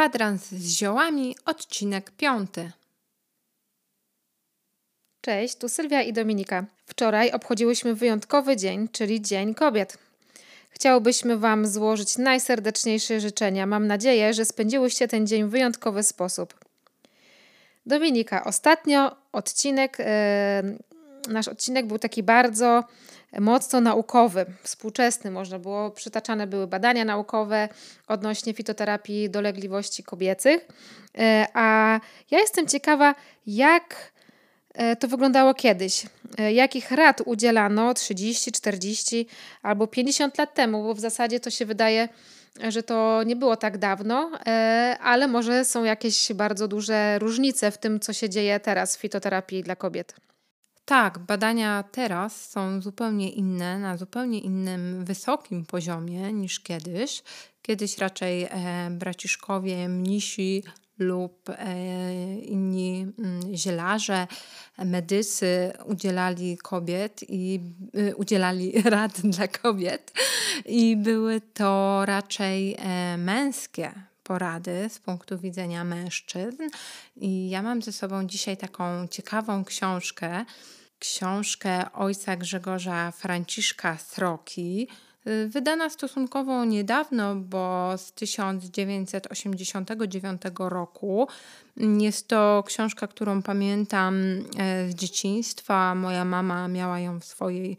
Kwadrans z ziołami, odcinek piąty. Cześć, tu Sylwia i Dominika. Wczoraj obchodziłyśmy wyjątkowy dzień, czyli Dzień Kobiet. Chciałbyśmy Wam złożyć najserdeczniejsze życzenia. Mam nadzieję, że spędziłyście ten dzień w wyjątkowy sposób. Dominika, ostatnio odcinek, e, nasz odcinek był taki bardzo mocno naukowy, współczesny. Można było, przytaczane były badania naukowe odnośnie fitoterapii dolegliwości kobiecych. E, a ja jestem ciekawa, jak e, to wyglądało kiedyś. E, jakich rad udzielano 30, 40 albo 50 lat temu, bo w zasadzie to się wydaje, że to nie było tak dawno, ale może są jakieś bardzo duże różnice w tym, co się dzieje teraz w fitoterapii dla kobiet. Tak, badania teraz są zupełnie inne, na zupełnie innym, wysokim poziomie niż kiedyś. Kiedyś raczej e, braciszkowie, mnisi lub e, inni mm, zielarze, medycy udzielali kobiet i y, udzielali rad dla kobiet i były to raczej e, męskie porady z punktu widzenia mężczyzn. I ja mam ze sobą dzisiaj taką ciekawą książkę, książkę ojca Grzegorza Franciszka Sroki, y, wydana stosunkowo niedawno, bo z 1989 roku. Jest to książka, którą pamiętam e, z dzieciństwa. Moja mama miała ją w swojej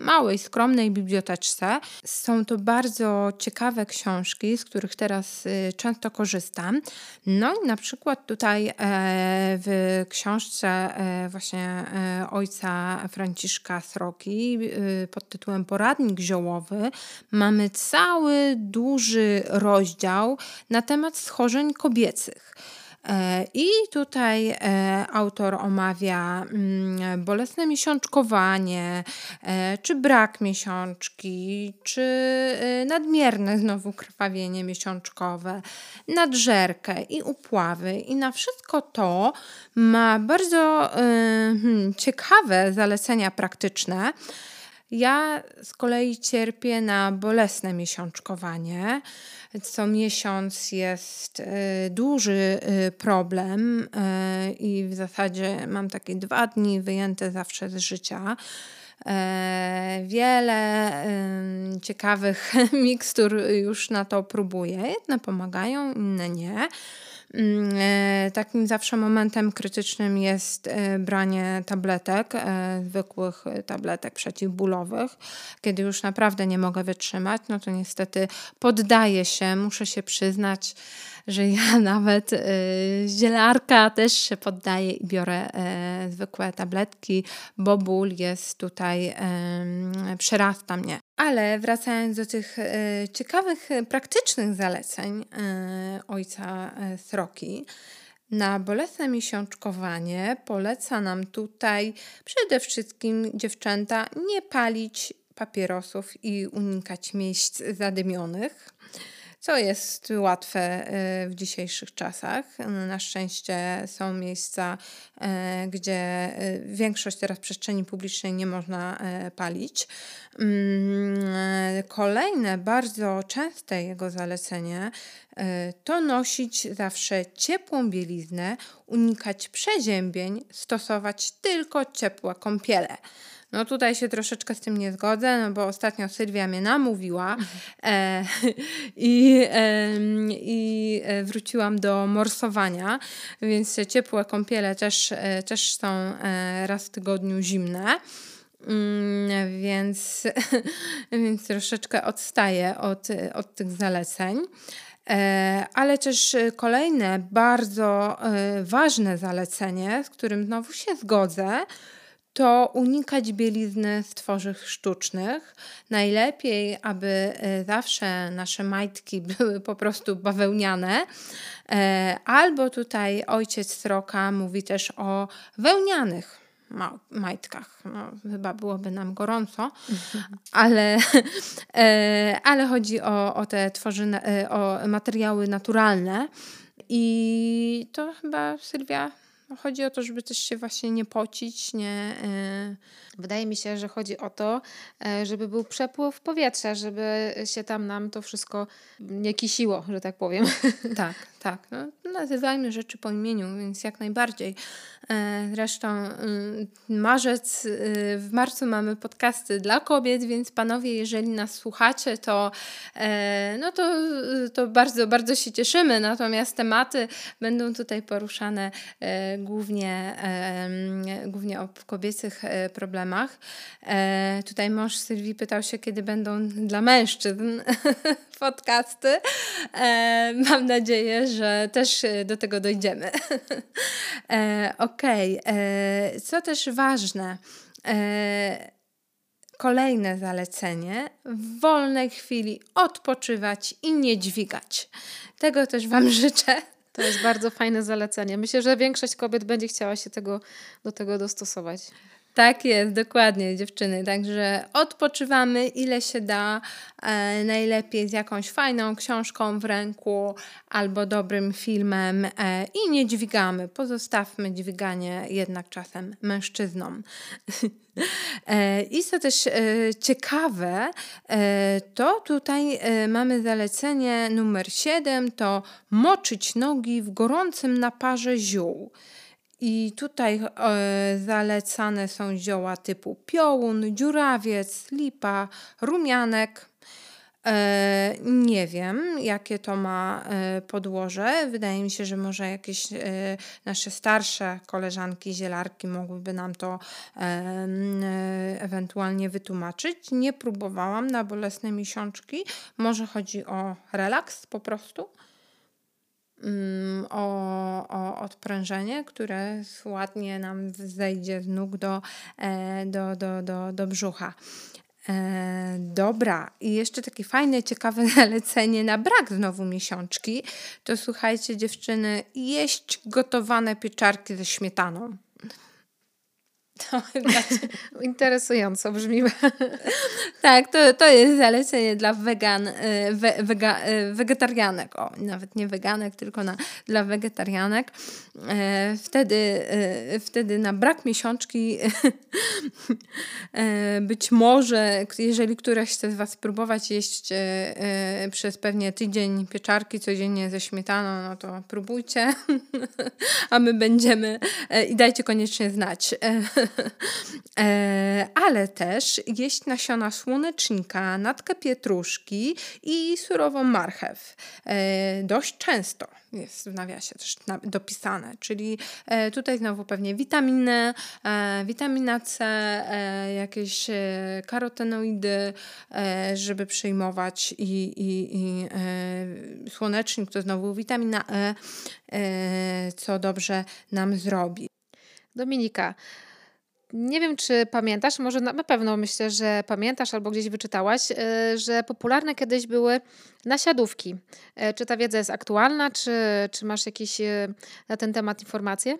małej, skromnej biblioteczce. Są to bardzo ciekawe książki, z których teraz y, często korzystam. No i na przykład tutaj e, w książce e, właśnie e, ojca Franciszka Sroki y, pod tytułem Poradnik ziołowy mamy cały duży rozdział na temat schorzeń kobiecych. E, I tutaj e, autor omawia mm, bolesne miesiączkowanie, e, czy brak miesiączki, czy nadmierne znowu krwawienie miesiączkowe, nadżerkę i upławy. I na wszystko to ma bardzo hmm, ciekawe zalecenia praktyczne. Ja z kolei cierpię na bolesne miesiączkowanie. Co miesiąc jest y, duży y, problem y, i w zasadzie mam takie dwa dni wyjęte zawsze z życia. E, wiele ciekawych mikstur już na to próbuję. Jedne pomagają, inne nie. Mm, e, takim zawsze momentem krytycznym jest e, branie tabletek, e, zwykłych tabletek przeciwbólowych. Kiedy już naprawdę nie mogę wytrzymać, no to niestety poddaję się, muszę się przyznać że ja nawet zielarka też się poddaję i biorę zwykłe tabletki, bo ból jest tutaj, przerasta mnie. Ale wracając do tych y, ciekawych, praktycznych zaleceń y, ojca Sroki, na bolesne miesiączkowanie poleca nam tutaj przede wszystkim dziewczęta nie palić papierosów i unikać miejsc zadymionych co jest łatwe y, w dzisiejszych czasach. Na szczęście są miejsca, y, gdzie y, większość teraz przestrzeni publicznej nie można palić. Mm, kolejne, bardzo częste jego zalecenie to nosić zawsze ciepłą bieliznę, unikać przeziębień, stosować tylko ciepłe kąpiele. No tutaj się troszeczkę z tym nie zgodzę, no bo ostatnio Sylwia mnie namówiła e, i, e, i wróciłam do morsowania, więc ciepłe kąpiele też, e, też są e, raz w tygodniu zimne. Mm, więc, więc troszeczkę odstaję od, od tych zaleceń. E, ale też kolejne bardzo ważne zalecenie, z którym znowu się zgodzę, to unikać bielizny z tworzyw sztucznych. Najlepiej, aby e, zawsze nasze majtki były po prostu bawełniane. E, albo tutaj ojciec Sroka mówi też o wełnianych majtkach. No, chyba byłoby nam gorąco, ale, e, ale chodzi o, o te tworzyny, o materiały naturalne. I to chyba Sylwia chodzi o to, żeby też się właśnie nie pocić, nie. Yy. Wydaje mi się, że chodzi o to, e, żeby był przepływ powietrza, żeby się tam nam to wszystko nie kisiło, że tak powiem. Tak, tak. No, nazywajmy rzeczy po imieniu, więc jak najbardziej. E, zresztą mm, marzec, y, w marcu mamy podcasty dla kobiet, więc panowie, jeżeli nas słuchacie, to, e, no to, to bardzo, bardzo się cieszymy. Natomiast tematy będą tutaj poruszane e, głównie, głównie o kobiecych problemach. Tutaj mąż Sylwii pytał się, kiedy będą dla mężczyzn podcasty. Mam nadzieję, że też do tego dojdziemy. Okej, okay. E, co też ważne, e, kolejne zalecenie: w wolnej chwili odpoczywać i nie dźwigać. Tego też Wam życzę. To jest bardzo fajne zalecenie. Myślę, że większość kobiet będzie chciała się tego, do tego dostosować. Tak jest, dokładnie dziewczyny. Także odpoczywamy ile się da, e, najlepiej z jakąś fajną książką w ręku albo dobrym filmem e, i nie dźwigamy. Pozostawmy dźwiganie jednak czasem mężczyznom. E, I co też e, ciekawe, e, to tutaj mamy zalecenie numer 7, to moczyć nogi w gorącym naparze ziół. I tutaj e, zalecane są zioła typu piołun, dziurawiec, lipa, rumianek. E, nie wiem, jakie to ma e, podłoże. Wydaje mi się, że może jakieś nasze starsze koleżanki zielarki mogłyby nam to ewentualnie wytłumaczyć. Nie próbowałam na bolesne miesiączki. Może chodzi o relaks po prostu. Mm, o, o odprężenie, które ładnie nam zejdzie z nóg do, e, do, do, do, do brzucha. E, dobra, i jeszcze takie fajne, ciekawe zalecenie na brak znowu miesiączki. To słuchajcie, dziewczyny, jeść gotowane pieczarki ze śmietaną. To chyba interesująco brzmi. tak, to, to jest zalecenie dla wegan, y, we, wega, y, wegetarianek. O, nawet nie weganek, tylko na, dla wegetarianek. E, wtedy, wtedy na brak miesiączki być może, jeżeli któraś chce z Was spróbować jeść przez pewnie tydzień pieczarki codziennie ze śmietaną, no to próbujcie, a my będziemy i dajcie koniecznie znać. E, ale też jeść nasiona słonecznika, natkę pietruszki i surową marchew. E, dość często jest w nawiasie też dopisane, czyli e, tutaj znowu pewnie witaminy, witamina C, jakieś karotenoidy, żeby przyjmować i, i, i słonecznik to znowu witamina E, co dobrze nam zrobi. Dominika, nie wiem, czy pamiętasz, może na pewno myślę, że pamiętasz albo gdzieś wyczytałaś, e, że popularne kiedyś były nasiadówki. E, czy ta wiedza jest aktualna, czy, czy masz jakieś e, na ten temat informacje?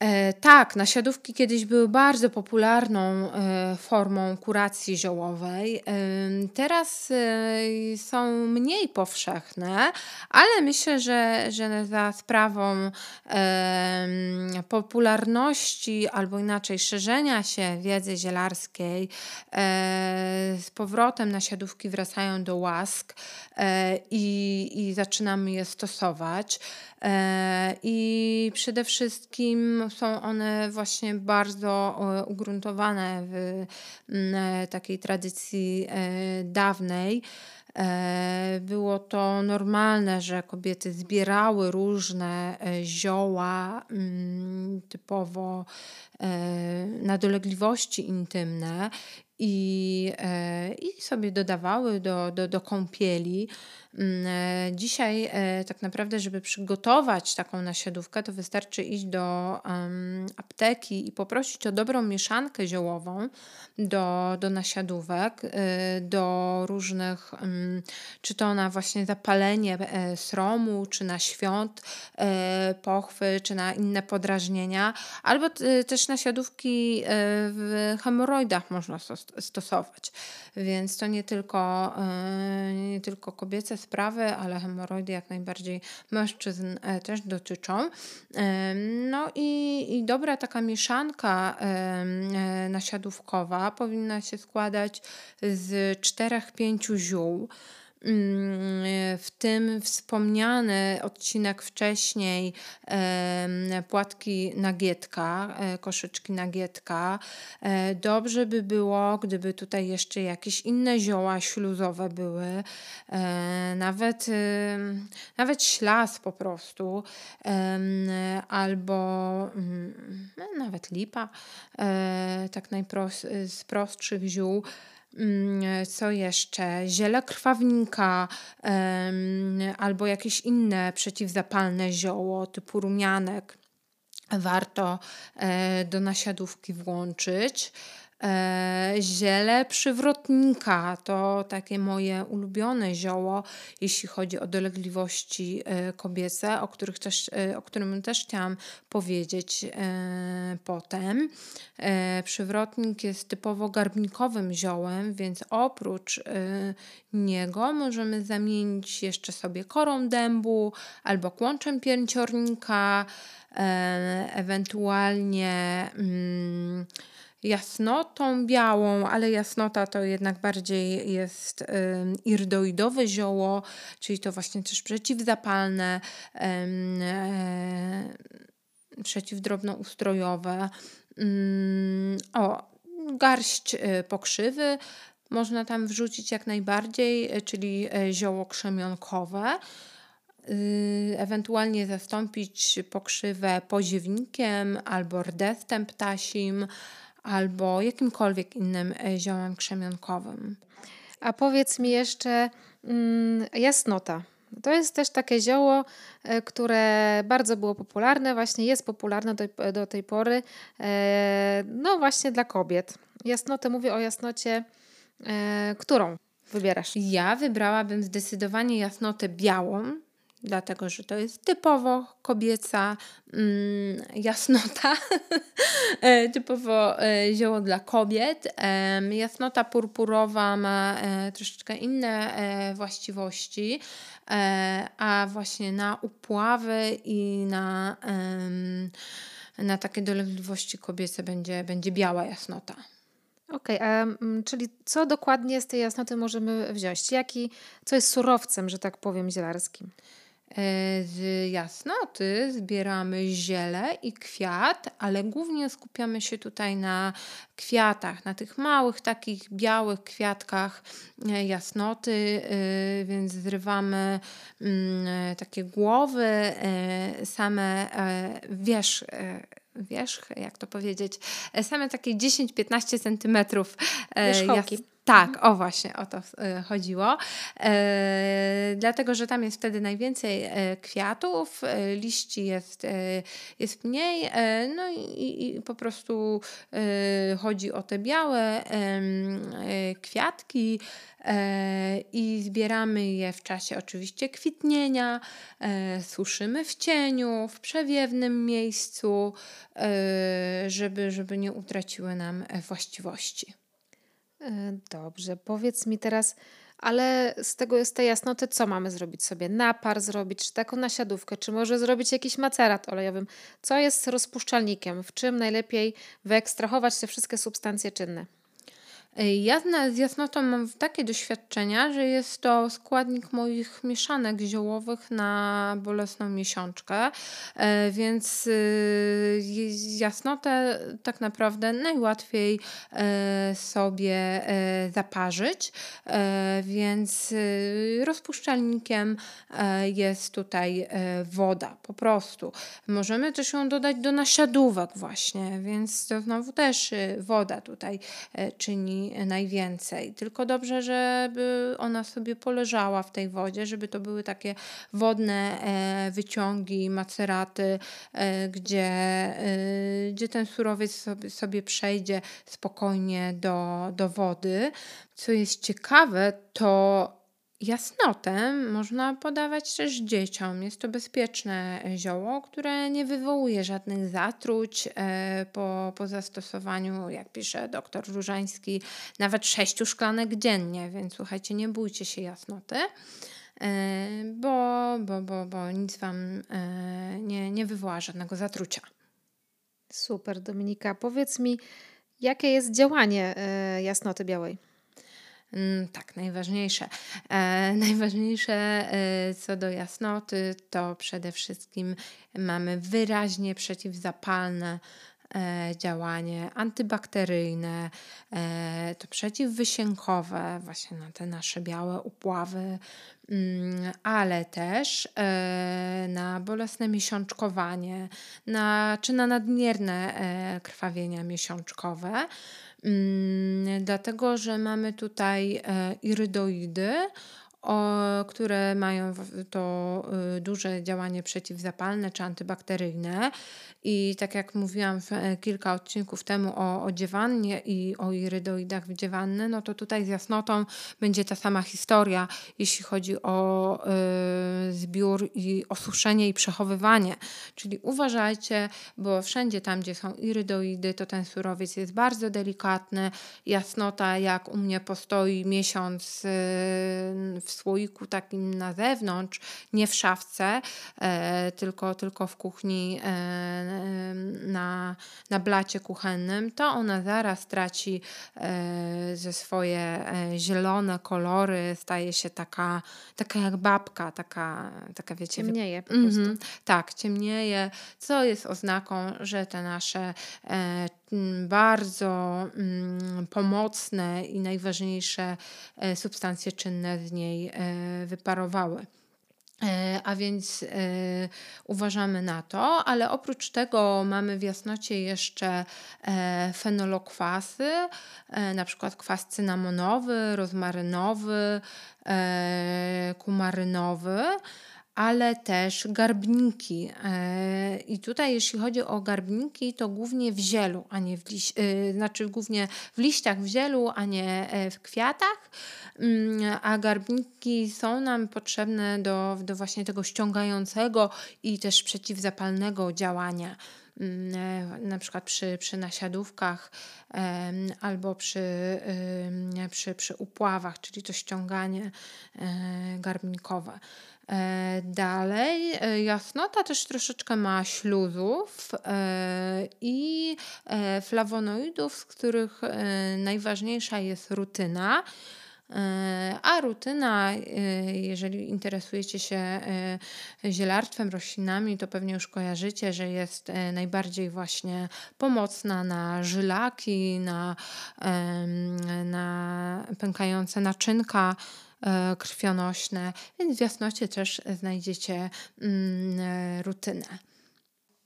E, tak, nasiadówki kiedyś były bardzo popularną e, formą kuracji ziołowej. E, teraz są mniej powszechne, ale myślę, że, że za sprawą popularności albo inaczej szerzenia się wiedzy zielarskiej z powrotem nasiadówki wracają do łask i, i zaczynamy je stosować. I przede wszystkim są one właśnie bardzo e, ugruntowane w e, takiej tradycji e, dawnej. Było to normalne, że kobiety zbierały różne zioła, typowo na dolegliwości intymne i, i sobie dodawały do, do, do kąpieli. Mm, e, dzisiaj e, tak naprawdę, żeby przygotować taką nasiadówkę, to wystarczy iść do apteki i poprosić o dobrą mieszankę ziołową do, do nasiadówek, e, do różnych, czy to na właśnie zapalenie sromu, czy na świąt, pochwy, czy na inne podrażnienia, albo też nasiadówki w hemoroidach można stosować. Więc to nie tylko, nie tylko kobiece sprawy, ale hemoroidy jak najbardziej mężczyzn e, też dotyczą. No i, i dobra taka mieszanka e, nasiadówkowa powinna się składać z 4-5 ziół. Mm, w tym wspomniany odcinek wcześniej płatki nagietka, e, koszyczki nagietka. E, dobrze by było, gdyby tutaj jeszcze jakieś inne zioła śluzowe były, e, nawet, nawet ślas po prostu, albo mm, no, nawet lipa, tak najprostszych ziół. Mm, co jeszcze? Ziele krwawnika albo jakieś inne przeciwzapalne zioło typu rumianek warto e, do nasiadówki włączyć. E, ziele przywrotnika to takie moje ulubione zioło, jeśli chodzi o dolegliwości e, kobiece, o, których też, e, o którym też chciałam powiedzieć potem. Przywrotnik jest typowo garbnikowym ziołem, więc oprócz niego możemy zamienić jeszcze sobie korą dębu albo kłączem pięciornika, ewentualnie. Jasnotą białą, ale jasnota to jednak bardziej jest irdoidowe zioło, czyli to właśnie też przeciwzapalne, e, przeciwdrobnoustrojowe. Mm, o, garść e, pokrzywy można tam wrzucić jak najbardziej, e, czyli zioło krzemionkowe y, ewentualnie zastąpić pokrzywę poziewnikiem albo rdestem ptasim, albo jakimkolwiek innym e, ziołem krzemionkowym. A powiedz mi jeszcze mm, jasnota. To jest też takie zioło, e, które bardzo było popularne, właśnie jest popularne do, do tej pory, e, no właśnie dla kobiet. Jasnotę, mówię o jasnocie, którą wybierasz? Ja wybrałabym zdecydowanie jasnotę białą, dlatego że to jest typowo kobieca mm, jasnota, e, typowo e, zioło dla kobiet. Jasnota purpurowa ma e, troszeczkę inne właściwości, a właśnie na upławy i na, na takie dolegliwości kobiece będzie, będzie biała jasnota. Okej, okay, czyli co dokładnie z tej jasnoty możemy wziąć? Jaki, co jest surowcem, że tak powiem, zielarskim? E, z jasnoty zbieramy ziele i kwiat, ale głównie skupiamy się tutaj na kwiatach, na tych małych, takich białych kwiatkach e, jasnoty, e, więc zrywamy mm, takie głowy, same wierzch wierzch, jak to powiedzieć, same takie 10-15 centymetrów. Wierzchołki. Tak, o właśnie, o to e, chodziło. E, dlatego, że tam jest wtedy najwięcej e, kwiatów, liści jest, jest mniej, no i, i, po prostu chodzi o te białe kwiatki i zbieramy je w czasie oczywiście kwitnienia, suszymy w cieniu, w przewiewnym miejscu, żeby, żeby nie utraciły nam właściwości. E, dobrze, powiedz mi teraz, ale z tego z tej jasnoty co mamy zrobić sobie? Napar zrobić, czy taką nasiadówkę, czy może zrobić jakiś macerat olejowym? Co jest rozpuszczalnikiem? W czym najlepiej wyekstrahować te wszystkie substancje czynne? Ja z jasnotą mam takie doświadczenia, że jest to składnik moich mieszanek ziołowych na bolesną miesiączkę, e, więc y, jasnotę tak naprawdę najłatwiej e, sobie e, zaparzyć, więc rozpuszczalnikiem jest tutaj woda po prostu. Możemy też ją dodać do nasiadówek właśnie, więc to znowu też woda tutaj czyni najwięcej. Tylko dobrze, żeby ona sobie poleżała w tej wodzie, żeby to były takie wodne e, wyciągi, maceraty, e, gdzie, e, gdzie ten surowiec sobie, sobie przejdzie spokojnie do, do wody. Co jest ciekawe, to Jasnotę można podawać też dzieciom. Jest to bezpieczne zioło, które nie wywołuje żadnych zatruć e, po, po zastosowaniu, jak pisze doktor Różański, nawet sześciu szklanek dziennie, więc słuchajcie, nie bójcie się jasnoty, e, bo, bo, bo, bo nic Wam e, nie, nie wywoła żadnego zatrucia. Super, Dominika. Powiedz mi, jakie jest działanie jasnoty białej? Mm, tak, najważniejsze. E, najważniejsze e, co do jasnoty to przede wszystkim mamy wyraźnie przeciwzapalne e, działanie antybakteryjne, e, to przeciwwysiękowe, właśnie na te nasze białe upławy, mm, ale też e, na bolesne miesiączkowanie, na, czy na nadmierne e, krwawienia miesiączkowe. Mm, dlatego, że mamy tutaj e, irydoidy, które mają to y, duże działanie przeciwzapalne czy antybakteryjne. I tak jak mówiłam e, kilka odcinków temu o, o dziewannie i o irydoidach w dziewanny, no to tutaj z jasnotą będzie ta sama historia, jeśli chodzi o y, zbiór i osuszenie i przechowywanie. Czyli uważajcie, bo wszędzie tam, gdzie są irydoidy, to ten surowiec jest bardzo delikatny. Jasnota, jak u mnie postoi miesiąc y, w słoiku takim na zewnątrz, nie w szafce, e, tylko, tylko w kuchni e, na, na blacie kuchennym, to ona zaraz traci e, ze swoje e, zielone kolory, staje się taka, taka jak babka, taka, taka wiecie... Ciemnieje po prostu. Mm -hmm, tak, ciemnieje, co jest oznaką, że te nasze e, bardzo pomocne i najważniejsze e, substancje czynne z niej e, wyparowały. E, a więc uważamy na to, ale oprócz tego mamy w jasnocie jeszcze fenolokwasy, na przykład kwas cynamonowy, rozmarynowy, kumarynowy ale też garbniki. E, I tutaj, jeśli chodzi o garbniki, to głównie w zielu, a nie w liś, e, znaczy głównie w liściach w zielu, a nie e, w kwiatach. Mm, a garbniki są nam potrzebne do, do właśnie tego ściągającego i też przeciwzapalnego działania mm, na przykład przy, przy nasiadówkach albo przy, przy, przy upławach, czyli to ściąganie garbnikowe. E, dalej, e, jasnota też troszeczkę ma śluzów e, i flawonoidów, z których najważniejsza jest rutyna. A rutyna, jeżeli interesujecie się zielarstwem, roślinami, to pewnie już kojarzycie, że jest najbardziej właśnie pomocna na żylaki, na, na pękające naczynka krwionośne, więc w jasnocie też znajdziecie mm, e, rutynę.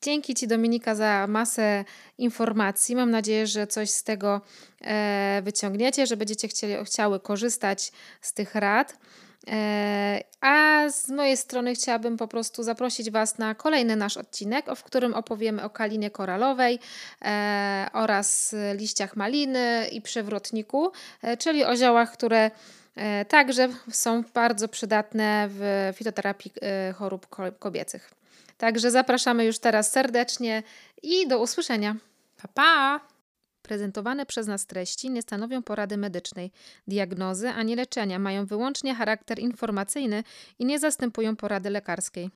Dzięki Ci, Dominika, za masę informacji. Mam nadzieję, że coś z tego e, wyciągniecie, że będziecie chcieli, chciały korzystać z tych rad. A z mojej strony chciałabym po prostu zaprosić Was na kolejny nasz odcinek, w którym opowiemy o kalinie koralowej oraz liściach maliny i przewrotniku, czyli o ziołach, które E, także są bardzo przydatne w fitoterapii e, chorób kobiecych. Także zapraszamy już teraz serdecznie i do usłyszenia. Pa, pa! Prezentowane przez nas treści nie stanowią porady medycznej, diagnozy ani leczenia, mają wyłącznie charakter informacyjny i nie zastępują porady lekarskiej.